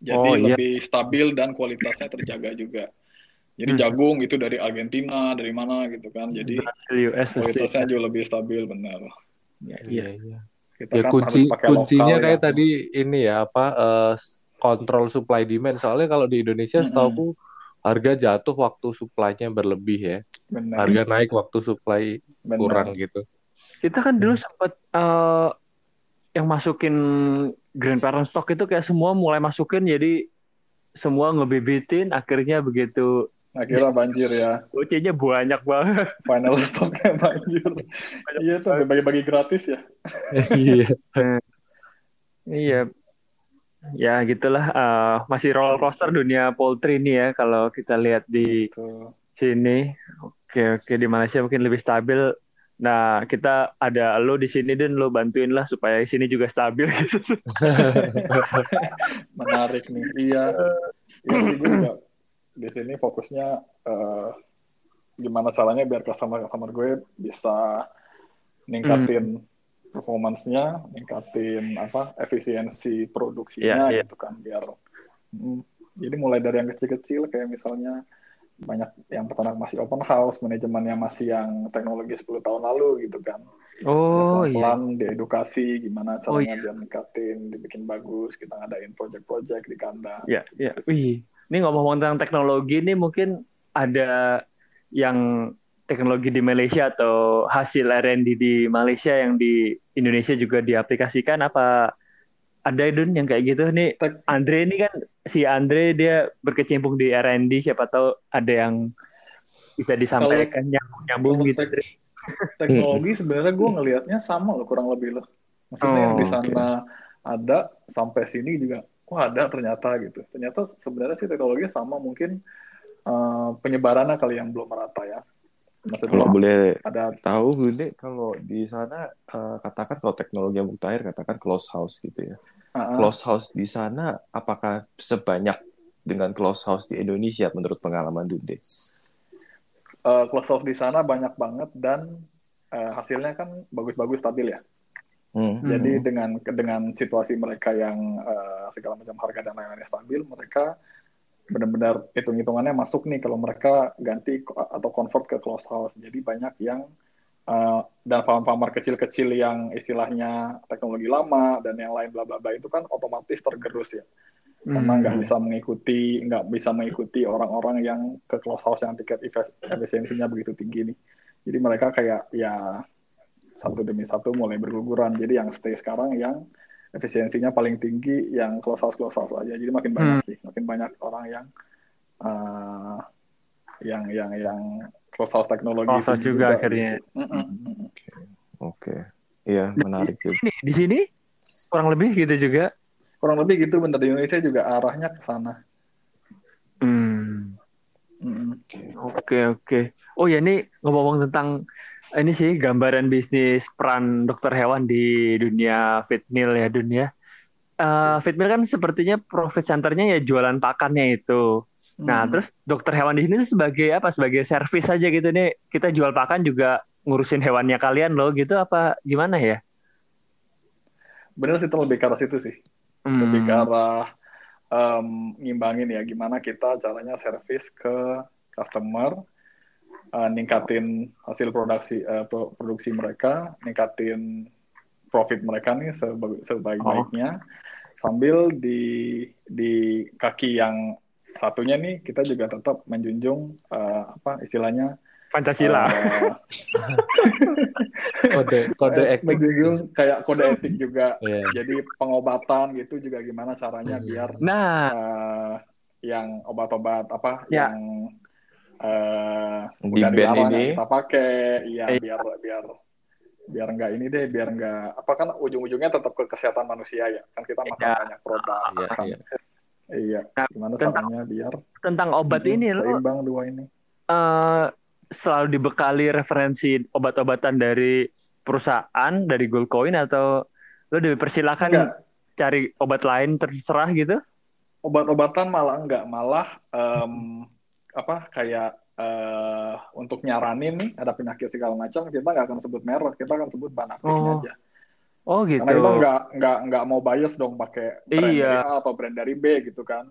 Jadi Oh, iya. lebih stabil dan kualitasnya terjaga juga. Jadi Hmm. jagung itu dari Argentina, dari mana gitu kan. Jadi US kualitasnya juga lebih stabil benar. Iya. Iya, iya. Kita Ya kan kunci kuncinya lokal kayak ya. tadi ini ya apa eh, kontrol supply demand. Soalnya kalau di Indonesia Mm-mm. setahu harga jatuh waktu supply-nya berlebih ya. Benar. Harga naik waktu supply benar. kurang gitu. Kita kan dulu Hmm. sempat eh, yang masukin grandparent stock itu kayak semua mulai masukin jadi semua ngebibitin akhirnya begitu Akhirnya banjir ya. OC-nya banyak banget. Final stoknya banjir. Iya tuh bagi-bagi gratis ya. Iya. Iya. Ya gitulah eh, masih roller coaster dunia poultry ini ya kalau kita lihat di sini. Oke oke di Malaysia mungkin lebih stabil. Nah kita ada lo di sini dan lo bantuin lah supaya sini juga stabil gitu. Menarik nih. Iya. Iya sih gue juga di sini fokusnya eh, gimana caranya biar customer-customer gue bisa ningkatin performance-nya, ningkatin apa efisiensi produksinya Iya, iya. gitu kan biar Hmm, jadi mulai dari yang kecil-kecil kayak misalnya banyak yang peternak masih open house, manajemennya masih yang teknologi 10 tahun lalu gitu kan. Oh Ya, iya. pelan-pelan diedukasi gimana Oh, caranya iya. biar ningkatin, dibikin bagus, kita ngadain project-project di kandang. Ya, ya. Gitu sih. Wih, ini ngomong tentang teknologi ini mungkin ada yang teknologi di Malaysia atau hasil R&D di Malaysia yang di Indonesia juga diaplikasikan apa ada Dun yang kayak gitu. Nih Andre ini kan si Andre dia berkecimpung di R&D siapa tahu ada yang bisa disampaikan nyambung nyambung gitu. tek- teknologi sebenarnya gue ngelihatnya sama loh kurang lebih loh. Maksudnya yang Oh, di oke. sana ada sampai sini juga wah ada ternyata gitu. Ternyata sebenarnya sih teknologinya sama mungkin uh, penyebarannya kali yang belum merata ya Maksudnya Kalau boleh ada tahu Bude, kalau di sana eh, katakan kalau teknologi yang air katakan close house gitu ya. uh, Close house di sana apakah sebanyak dengan close house di Indonesia menurut pengalaman Dunde? uh, close house di sana banyak banget dan uh, hasilnya kan bagus-bagus stabil ya Hmm. Jadi dengan dengan situasi mereka yang uh, segala macam harga dan lain-lainnya stabil, mereka benar-benar hitung-hitungannya masuk nih kalau mereka ganti atau convert ke close house. Jadi banyak yang uh, dan farm-farmer kecil-kecil yang istilahnya teknologi lama dan yang lain bla bla bla itu kan otomatis tergerus ya. Karena nggak bisa mengikuti nggak bisa mengikuti orang-orang yang ke close house yang tiket efisiensinya begitu tinggi nih. Jadi mereka kayak ya satu demi satu mulai berguguran. Jadi yang stay sekarang yang efisiensinya paling tinggi yang close house close house aja. Jadi makin banyak sih, makin banyak orang yang uh, yang yang yang close house teknologi Close house itu juga akhirnya. Mm-mm. Oke. Iya, menarik Di juga. sini, di sini kurang lebih gitu juga. Kurang lebih gitu bener di Indonesia juga arahnya ke sana. Hmm. Oke oke. Oh ya ini ngomong tentang ini sih gambaran bisnis peran dokter hewan di dunia feed mill ya dunia. Eh feed mill kan sepertinya profit centernya ya jualan pakannya itu. Nah Hmm. terus dokter hewan di sini tuh sebagai apa? Sebagai servis aja gitu nih. Kita jual pakan juga ngurusin hewannya kalian loh gitu apa gimana ya? bener sih itu lebih ke arah situ sih. Hmm. lebih ke arah em, ngimbangin ya gimana kita caranya servis ke customer eh, ningkatin hasil produksi pro- produksi mereka ningkatin profit mereka nih seba- sebaik-baiknya sambil di di kaki yang satunya nih kita juga tetap menjunjung eh, apa istilahnya Pancasila. eh, Kode kode eh, etik. menjunjung kayak kode etik juga Iya. jadi pengobatan gitu juga gimana caranya Hmm. biar Nah, eh, yang obat-obat apa Ya. yang eh Di udah band ini. yang kita pakai iya Iya. biar biar biar nggak ini deh biar nggak apa kan ujung-ujungnya tetap ke kesehatan manusia ya kan kita makan Iya. banyak produk Iya, kan. iya. iya Nah, gimana tentang- caranya biar tentang obat ini lo seimbang dua ini eh, selalu dibekali referensi obat-obatan dari perusahaan dari Goldcoin atau lo dipersilakan enggak cari obat lain terserah gitu? obat-obatan malah enggak malah em, apa kayak eh, untuk nyaranin nih ada penyakit segala macam kita nggak akan sebut merek kita akan sebut bahan aktifnya Oh, aja Oh gitu. Karena kita nggak nggak nggak mau bias dong pakai brand Iya. A atau brand dari B gitu kan.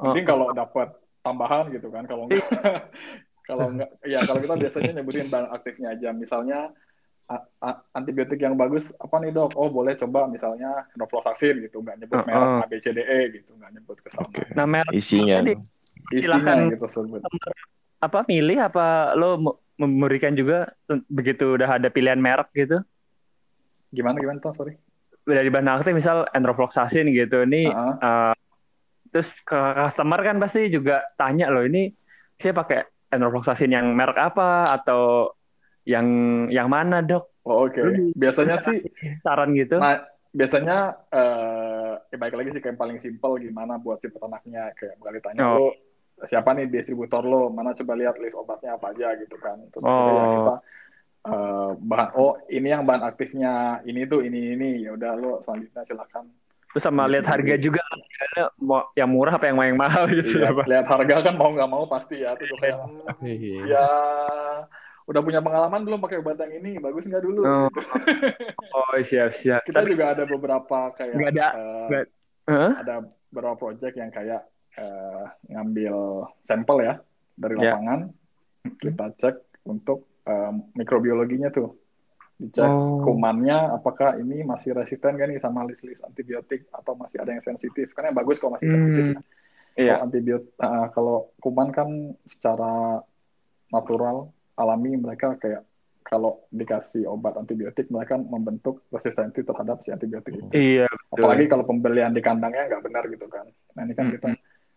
Oh, Mending kalau dapat tambahan gitu kan. Kalau nggak kalau nggak ya kalau kita biasanya nyebutin bahan aktifnya aja. Misalnya a- a- antibiotik yang bagus apa nih dok? Oh boleh coba misalnya rofloxacin gitu. Nggak nyebut Uh-uh. merek A B C D E gitu. Nggak nyebut ke sana. Oke. Nah, merek Isinya Silakan. gitu apa milih apa lo me- memberikan juga begitu udah ada pilihan merek gitu Gimana gimana tuh? Sorry. dari bahan aktif misal enrofloxacin gitu ini Uh-uh. eh, terus ke customer kan pasti juga tanya loh ini saya pakai enrofloxacin yang merek apa atau yang yang mana dok Oh, Oke. Lu- Biasanya sih saran gitu Nah, biasanya eh ya baik lagi sih kayak yang paling simpel gimana buat si peternaknya kayak bakal ditanya Oh. lo siapa nih distributor lo, mana coba lihat list obatnya apa aja gitu kan. Terus Oh. ya kita eh, bahan oh ini yang bahan aktifnya ini tuh ini ini. Ya udah lo selanjutnya silakan. Terus sama lihat harga juga. Mau yang murah apa yang yang mahal gitu Iya, apa lihat harga kan mau nggak mau pasti ya. Tuh kayak Iya. ya udah punya pengalaman belum pakai obat yang ini? Bagus nggak dulu? Oh, oh siap siap. Kita tapi juga ada beberapa kayak Nggak ada- eh, nggak- Hah? ada beberapa project yang kayak eh, ngambil sampel ya dari Ya. lapangan kita cek untuk eh, mikrobiologinya tuh dicek Oh. kumannya apakah ini masih resisten kan nih sama list-list antibiotik atau masih ada yang sensitif karena yang bagus kalau masih sensitif Hmm. ya. iya kalau antibiotik kalau kuman kan secara natural alami mereka kayak kalau dikasih obat antibiotik mereka membentuk resistensi terhadap si antibiotik itu iya betul. apalagi kalau pembelian di kandangnya nggak benar gitu kan nah ini kan Mm-mm. kita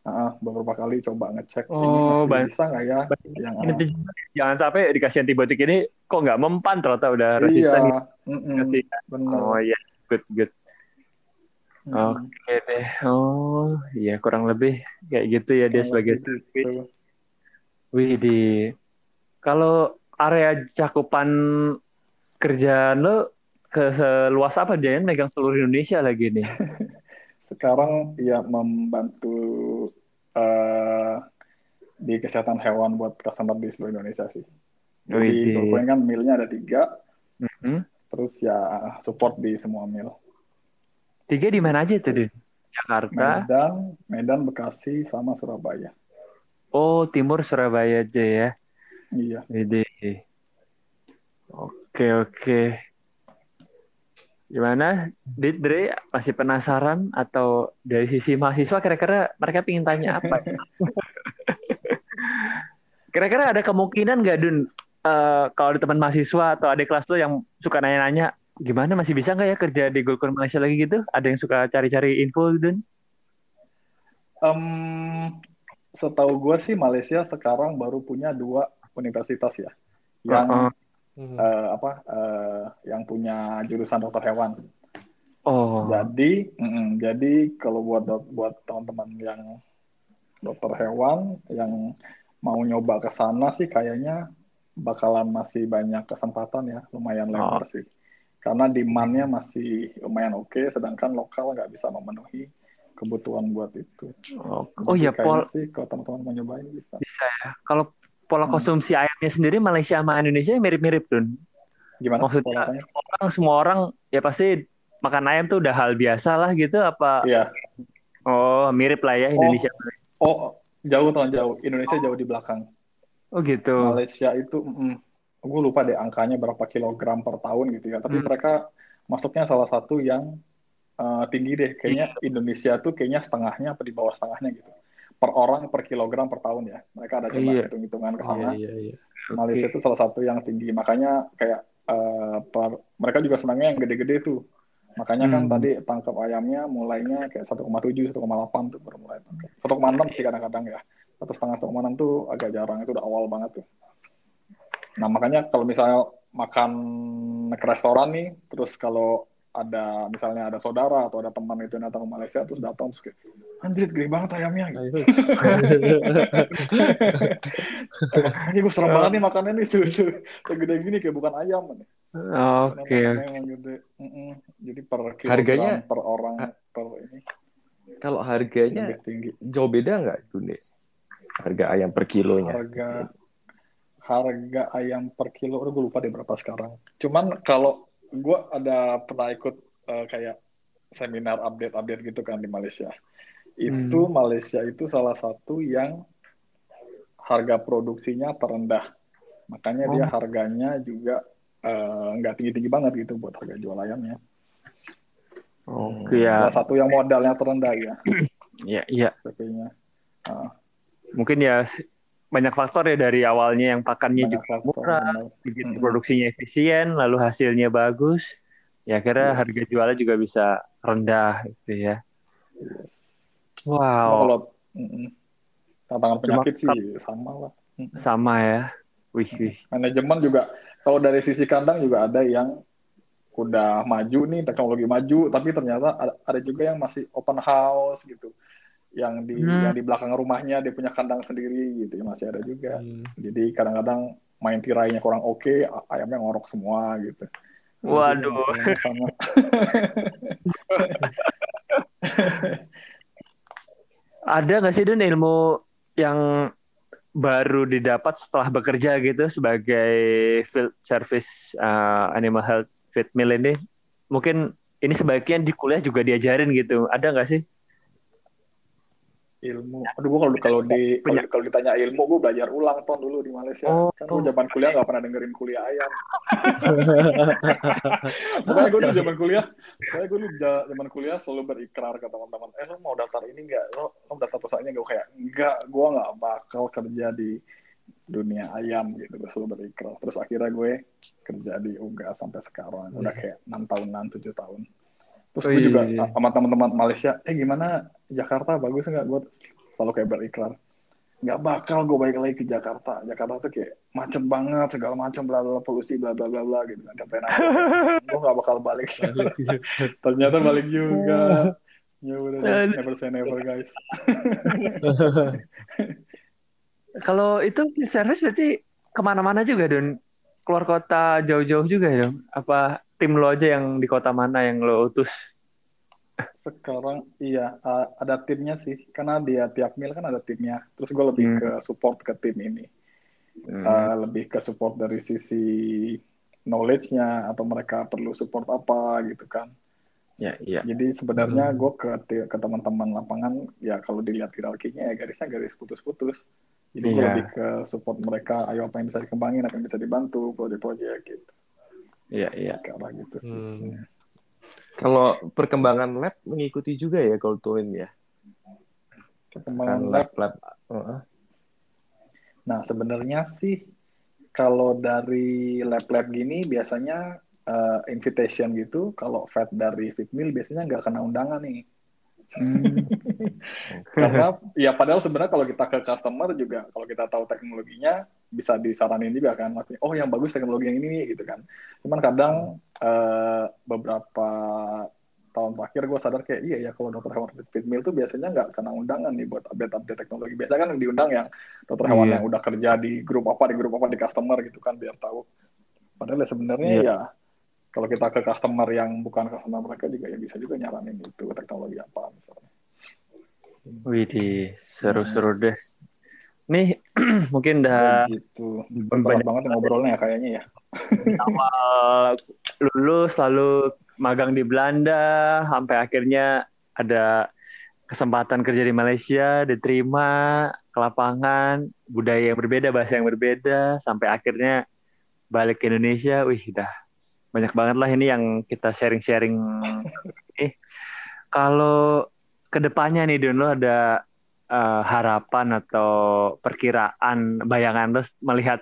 ah, beberapa kali coba ngecek ini Oh, masih baik. bisa nggak ya yang Ini tuh jangan sampai dikasih antibiotik ini kok nggak mempan ternyata udah resisten iya gitu. mm-mm, Kasih. benar Oh iya, good good. Oke deh. Oh, iya kurang lebih kayak gitu ya dia Kurang sebagai lebih service. gitu. Wih di kalau area cakupan kerjaan lo ke seluas apa dia megang seluruh Indonesia lagi nih. Sekarang ya membantu eh, di kesehatan hewan buat customer di seluruh Indonesia sih. Jadi kebetulan kan milnya ada tiga, Mhm. terus ya support di semua mil. Tiga di mana aja tuh, Din? Jakarta. Medan, Medan, Bekasi, sama Surabaya. Oh, timur Surabaya aja ya. Iya. Jadi, oke oke. Gimana, Dit, Dre, masih penasaran atau dari sisi mahasiswa kira-kira mereka ingin tanya apa? Kira-kira ada kemungkinan nggak, Dun, eh, kalau ada teman mahasiswa atau adik kelas lo yang suka nanya-nanya, gimana masih bisa nggak ya kerja di Golkar Malaysia lagi gitu? Ada yang suka cari-cari info, Dun? Em, setahu gue sih Malaysia sekarang baru punya dua universitas ya, yang Uh-uh. Hmm. eh, apa, eh, yang punya jurusan dokter hewan. Oh, Jadi, mm, jadi kalau buat buat teman-teman yang dokter hewan yang mau nyoba ke sana sih kayaknya bakalan masih banyak kesempatan ya, lumayan lebar sih. Karena demand-nya masih lumayan oke, sedangkan lokal nggak bisa memenuhi kebutuhan buat itu. oh, oh Jadi ya, Pol, sih kalau teman-teman mau nyobain bisa. bisa ya. Kalau pola Hmm. konsumsi ayamnya sendiri Malaysia sama Indonesia mirip-mirip, Dun. Gimana Maksudnya- polanya? orang semua orang ya pasti makan ayam tuh udah hal biasa lah gitu apa Iya. oh mirip lah ya Indonesia Oh, jauh tahun jauh. Indonesia jauh di belakang. oh gitu Malaysia itu, gue lupa deh angkanya berapa kilogram per tahun gitu ya. Tapi Hmm. mereka masuknya salah satu yang eh, tinggi deh. Kayaknya Iya. Indonesia tuh kayaknya setengahnya apa di bawah setengahnya gitu. Per orang per kilogram per tahun ya. Mereka ada coba Iya. hitung-hitungan ke Iya, sana. iya, iya. Malaysia itu salah satu yang tinggi. Makanya kayak eh, per- mereka juga senangnya yang gede-gede tuh. Makanya kan Hmm. tadi tangkap ayamnya mulainya kayak 1,7, 1,8 tuh baru mulai tangkap. 1,6 sih kadang-kadang ya. Satu setengah, 1,6 tuh agak jarang. Itu udah awal banget tuh. Nah makanya kalau misalnya makan ke restoran nih, terus kalau ada misalnya ada saudara atau ada teman itu yang datang ke Malaysia terus datang terus kayak anjir gede banget ayamnya gitu. Ini gue serem banget nih makannya nih tuh, tuh, segede gini kayak bukan ayam. oke. Jadi per kilogram Harganya- per orang per ini Kalau harganya tinggi. jauh beda nggak itu nih? Harga ayam per kilonya. Harga harga ayam per kilo, udah gue lupa deh berapa sekarang. Cuman kalau gue ada pernah ikut eh, kayak seminar update-update gitu kan di Malaysia. Itu Malaysia itu salah satu yang harga produksinya terendah. Makanya dia harganya juga eh, nggak tinggi-tinggi banget gitu buat harga jual ayamnya. Oke ya. Salah satu yang modalnya terendah ya, Iya iya. sepertinya. Mungkin ya banyak faktor ya dari awalnya yang pakannya Banyak juga faktor. murah, begitu Mm-mm. produksinya efisien, lalu hasilnya bagus. Ya kira Yes. harga jualnya juga bisa rendah gitu ya. Yes. Wow. Kalau mm-mm. tantangan Cuma penyakit sih sama lah. Sama ya. Wih wih. Manajemen juga kalau dari sisi kandang juga ada yang udah maju nih teknologi maju, tapi ternyata ada, ada juga yang masih open house gitu, yang di Hmm. yang di belakang rumahnya dia punya kandang sendiri gitu, masih ada juga. Hmm. Jadi kadang-kadang main tirainya kurang oke, a- ayamnya ngorok semua gitu. Itu Waduh. masalahnya sama. Ada nggak sih Dun ilmu yang baru didapat setelah bekerja gitu sebagai field service uh, animal health vet mill ini? Mungkin ini sebaiknya di kuliah juga diajarin gitu. Ada nggak sih? Ilmu. Aduh, gua kalau kalau di kalau, ditanya ilmu, gue belajar ulang tahun dulu di Malaysia. Oh. kan gue zaman kuliah nggak pernah dengerin kuliah ayam. Makanya gue dulu zaman kuliah, saya gue dulu zaman kuliah selalu berikrar ke teman-teman, eh lo mau daftar ini nggak? Lo, lo daftar perusahaannya gue kayak enggak, gue nggak bakal kerja di dunia ayam gitu. Gue selalu berikrar. Terus akhirnya gue kerja di UGA sampai sekarang, udah kayak enam tahunan, tujuh tahun. Terus gue Wih. juga sama teman-teman Malaysia, eh gimana Jakarta bagus nggak? Gue selalu kayak berikrar nggak bakal gue balik lagi ke Jakarta. Jakarta tuh kayak macet banget, segala macam, bla bla polusi, bla bla bla bla gitu kan. Sampai gue nggak bakal balik. Ternyata balik juga. Ya udah, never say never guys. Kalau itu service berarti ke mana-mana juga Don? Keluar kota jauh-jauh juga ya? Apa tim lo aja yang di kota mana yang lo utus? Sekarang iya uh, ada timnya sih, karena dia tiap mil kan ada timnya. Terus gue lebih Hmm. ke support ke tim ini, Hmm. Uh, lebih ke support dari sisi knowledge-nya atau mereka perlu support apa gitu kan. Ya, iya. Jadi sebenarnya Hmm. gue ke ke teman-teman lapangan ya kalau dilihat hierarkinya ya garisnya garis putus-putus. Jadi gue Iya. lebih ke support mereka, ayo apa yang bisa dikembangin, apa yang bisa dibantu, proyek-proyek gitu. Iya, iya. Arah gitu sih. Hmm. Kalau perkembangan lab mengikuti juga ya Gold Twin ya. Perkembangan Kan lab lab-lab. Heeh. Nah, sebenarnya sih kalau dari lab-lab gini biasanya eh, invitation gitu, kalau vet dari Fitmil biasanya nggak kena undangan nih. Hmm. Karena ya padahal sebenarnya kalau kita ke customer juga kalau kita tahu teknologinya bisa disaranin juga kan, maksudnya oh yang bagus teknologi yang ini nih gitu kan. Cuman kadang eh, beberapa tahun terakhir gue sadar kayak iya ya kalau dokter hewan Fitmil tuh biasanya nggak kena undangan nih buat update-update teknologi. Biasanya kan yang diundang yang dokter hewan Iya. yang udah kerja di grup apa di grup apa di customer gitu kan biar tahu. Padahal ya sebenarnya Iya. ya kalau kita ke customer yang bukan customer mereka juga ya bisa juga nyaranin itu teknologi apa misalnya. Widih, seru-seru deh. Nih, mungkin udah gitu. banyak banget ngobrolnya ya kayaknya ya. awal lulus lalu magang di Belanda sampai akhirnya ada kesempatan kerja di Malaysia diterima ke lapangan budaya yang berbeda bahasa yang berbeda sampai akhirnya balik ke Indonesia wih udah banyak banget lah ini yang kita sharing-sharing eh kalau ke depannya nih Don lo ada eh, harapan atau perkiraan bayangan lo melihat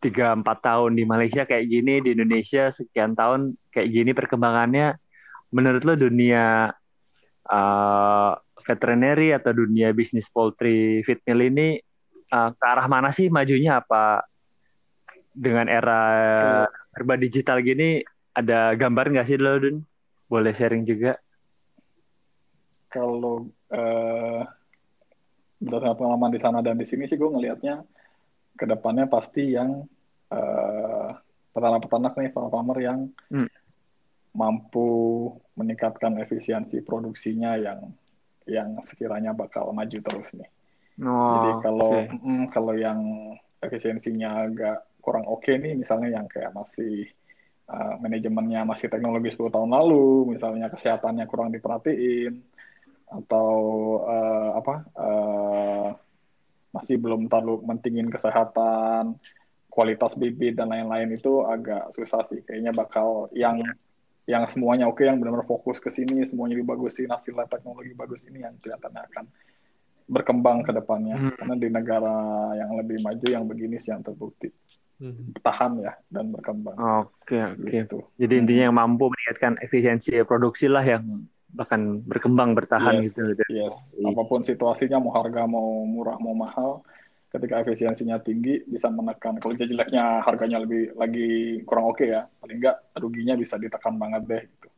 tiga empat tahun di Malaysia kayak gini di Indonesia sekian tahun kayak gini perkembangannya menurut lo dunia uh, veterinary atau dunia bisnis poultry feed mill ini uh, ke arah mana sih majunya apa dengan era serba digital gini ada gambar nggak sih lo Dun? Boleh sharing juga. Kalau eh, berdasarkan pengalaman di sana dan di sini sih gue ngelihatnya ke depannya pasti yang eh, peternak-peternak nih farmer yang Hmm. mampu meningkatkan efisiensi produksinya yang yang sekiranya bakal maju terus nih. Oh, Jadi kalau oke. mm, kalau yang efisiensinya agak kurang oke nih, misalnya yang kayak masih uh, manajemennya masih teknologi 10 tahun lalu, misalnya kesehatannya kurang diperhatiin, atau uh, apa uh, masih belum terlalu mentingin kesehatan, kualitas bibit dan lain-lain itu agak susah sih. Kayaknya bakal yang yang semuanya oke, yang benar-benar fokus ke sini, semuanya dibagusin, hasilnya teknologi bagus ini yang kelihatannya akan berkembang ke depannya. Hmm. Karena di negara yang lebih maju yang begini sih yang terbukti Hmm. tahan ya dan berkembang. Oke, oke. Gitu. Jadi intinya yang mampu meningkatkan efisiensi produksi lah yang bahkan berkembang bertahan Yes, gitu. yes. Apa pun situasinya, mau harga mau murah mau mahal, ketika efisiensinya tinggi bisa menekan. Kalau dia jeleknya harganya lebih lagi kurang oke ya, paling nggak ruginya bisa ditekan banget deh. Gitu.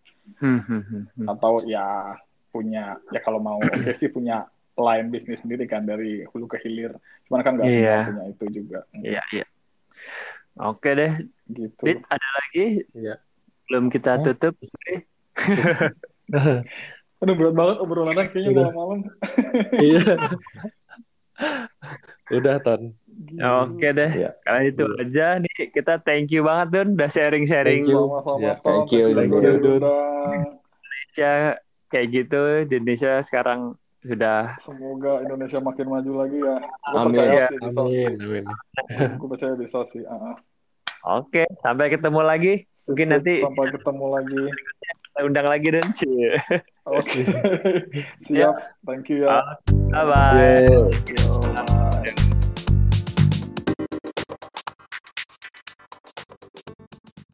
Hmm, hmm, hmm, hmm. Atau ya punya ya kalau mau oke sih punya line bisnis sendiri kan dari hulu ke hilir. Cuman kan nggak semua Iya. punya itu juga. Hmm, Iya, iya. Oke deh, Gitu. Dit, ada lagi? Iya. Belum kita Hah? tutup. Aduh berat banget obrolannya kayaknya Udah. malam-malam. Iya. Udah, Ton. Oke deh, Iya. karena itu Iya. aja nih kita thank you banget Don udah sharing-sharing Thank you. Sama-sama, Ya, thank you, Thank you udah Dun. Indonesia kayak gitu di Indonesia sekarang sudah Semoga Indonesia makin maju lagi ya. Gue Amin. percaya Ya. sih bisa sih. Amin, amin. Gue percaya bisa sih. Ah, ah. oke sampai ketemu lagi mungkin Sip, nanti sampai ketemu lagi. Undang lagi Don Oke. Siap. Thank you ya. bye bye Yeah.